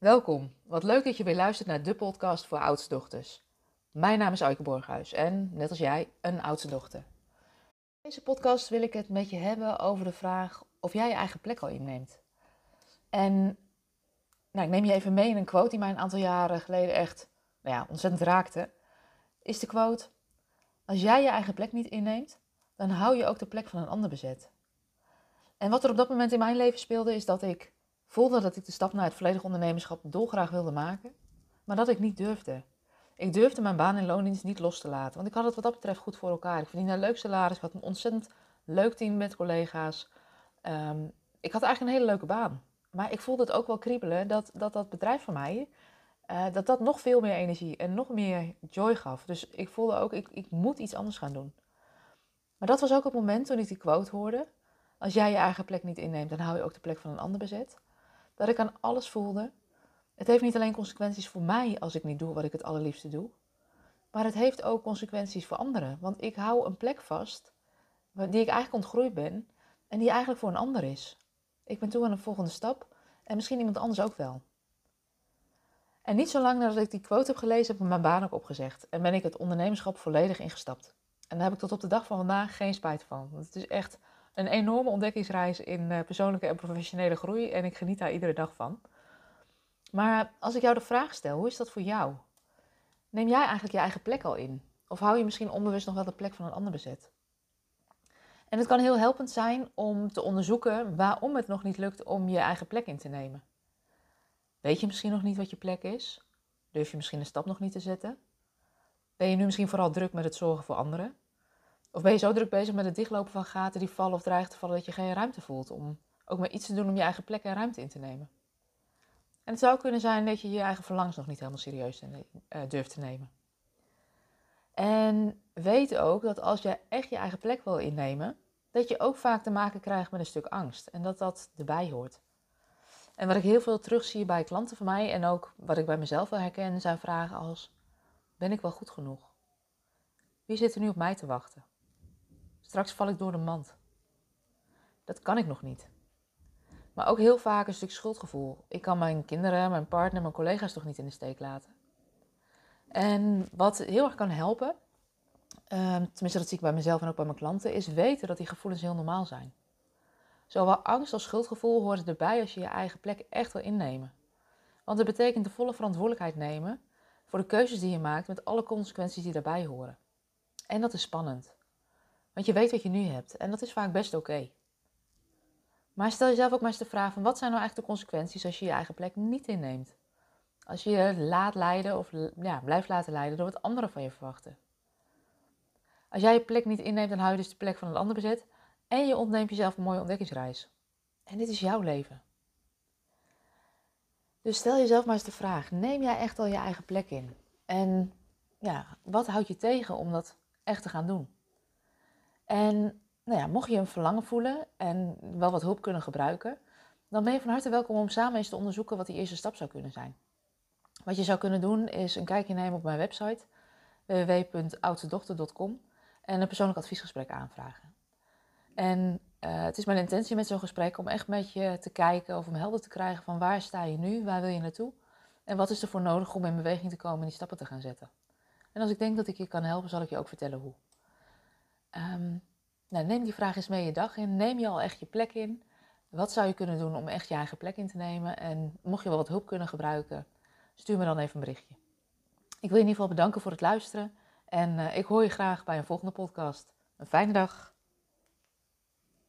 Welkom. Wat leuk dat je weer luistert naar de podcast voor oudste dochters. Mijn naam is Aike Borghuis en, net als jij, een oudste dochter. In deze podcast wil ik het met je hebben over de vraag of jij je eigen plek al inneemt. En nou, ik neem je even mee in een quote die mij een aantal jaren geleden echt nou ja, ontzettend raakte. Is de quote, als jij je eigen plek niet inneemt, dan hou je ook de plek van een ander bezet. En wat er op dat moment in mijn leven speelde, is dat ik voelde dat ik de stap naar het volledig ondernemerschap dolgraag wilde maken, maar dat ik niet durfde. Ik durfde mijn baan in loondienst niet los te laten, want ik had het wat dat betreft goed voor elkaar. Ik verdiende een leuk salaris, ik had een ontzettend leuk team met collega's. Ehm, ik had eigenlijk een hele leuke baan. Maar ik voelde het ook wel kriebelen dat dat, dat bedrijf van mij, uh, dat dat nog veel meer energie en nog meer joy gaf. Dus ik voelde ook, ik, ik moet iets anders gaan doen. Maar dat was ook het moment toen ik die quote hoorde. Als jij je eigen plek niet inneemt, dan hou je ook de plek van een ander bezet. Dat ik aan alles voelde. Het heeft niet alleen consequenties voor mij als ik niet doe wat ik het allerliefste doe. Maar het heeft ook consequenties voor anderen. Want ik hou een plek vast die ik eigenlijk ontgroeid ben en die eigenlijk voor een ander is. Ik ben toe aan een volgende stap en misschien iemand anders ook wel. En niet zo lang nadat ik die quote heb gelezen, heb ik mijn baan ook opgezegd en ben ik het ondernemerschap volledig ingestapt. En daar heb ik tot op de dag van vandaag geen spijt van. Want het is echt een enorme ontdekkingsreis in eh, persoonlijke en professionele groei en ik geniet daar iedere dag van. Maar als ik jou de vraag stel, hoe is dat voor jou? Neem jij eigenlijk je eigen plek al in? Of hou je misschien onbewust nog wel de plek van een ander bezet? En het kan heel helpend zijn om te onderzoeken waarom het nog niet lukt om je eigen plek in te nemen. Weet je misschien nog niet wat je plek is? Durf je misschien een stap nog niet te zetten? Ben je nu misschien vooral druk met het zorgen voor anderen? Of ben je zo druk bezig met het dichtlopen van gaten die vallen of dreigen te vallen dat je geen ruimte voelt om ook maar iets te doen om je eigen plek en ruimte in te nemen? En het zou kunnen zijn dat je je eigen verlangens nog niet helemaal serieus uh, durft te nemen. En weet ook dat als je echt je eigen plek wil innemen, dat je ook vaak te maken krijgt met een stuk angst en dat dat erbij hoort. En wat ik heel veel terugzie bij klanten van mij en ook wat ik bij mezelf wel herken, zijn vragen als: Ben ik wel goed genoeg? Wie zit er nu op mij te wachten? Straks val ik door de mand. Dat kan ik nog niet. Maar ook heel vaak een stuk schuldgevoel. Ik kan mijn kinderen, mijn partner, mijn collega's toch niet in de steek laten. En wat heel erg kan helpen, ehm, tenminste dat zie ik bij mezelf en ook bij mijn klanten, is weten dat die gevoelens heel normaal zijn. Zowel angst als schuldgevoel horen erbij als je je eigen plek echt wil innemen. Want het betekent de volle verantwoordelijkheid nemen voor de keuzes die je maakt met alle consequenties die daarbij horen. En dat is spannend. Want je weet wat je nu hebt en dat is vaak best oké. Maar stel jezelf ook maar eens de vraag van wat zijn nou eigenlijk de consequenties als je je eigen plek niet inneemt? Als je je laat leiden of ja, blijft laten leiden door wat anderen van je verwachten. Als jij je plek niet inneemt, dan hou je dus de plek van een ander bezet en je ontneemt jezelf een mooie ontdekkingsreis. En dit is jouw leven. Dus stel jezelf maar eens de vraag: neem jij echt al je eigen plek in? En ja, wat houdt je tegen om dat echt te gaan doen? En nou ja, mocht je een verlangen voelen en wel wat hulp kunnen gebruiken, dan ben je van harte welkom om samen eens te onderzoeken wat die eerste stap zou kunnen zijn. Wat je zou kunnen doen is een kijkje nemen op mijn website www.oudstedochter.com en een persoonlijk adviesgesprek aanvragen. En uh, het is mijn intentie met zo'n gesprek om echt met je te kijken of om helder te krijgen van waar sta je nu, waar wil je naartoe en wat is er voor nodig om in beweging te komen en die stappen te gaan zetten. En als ik denk dat ik je kan helpen, zal ik je ook vertellen hoe. Um, nou, neem die vraag eens mee je dag in. Neem je al echt je plek in? Wat zou je kunnen doen om echt je eigen plek in te nemen? En mocht je wel wat hulp kunnen gebruiken, stuur me dan even een berichtje. Ik wil je in ieder geval bedanken voor het luisteren. En uh, ik hoor je graag bij een volgende podcast. Een fijne dag.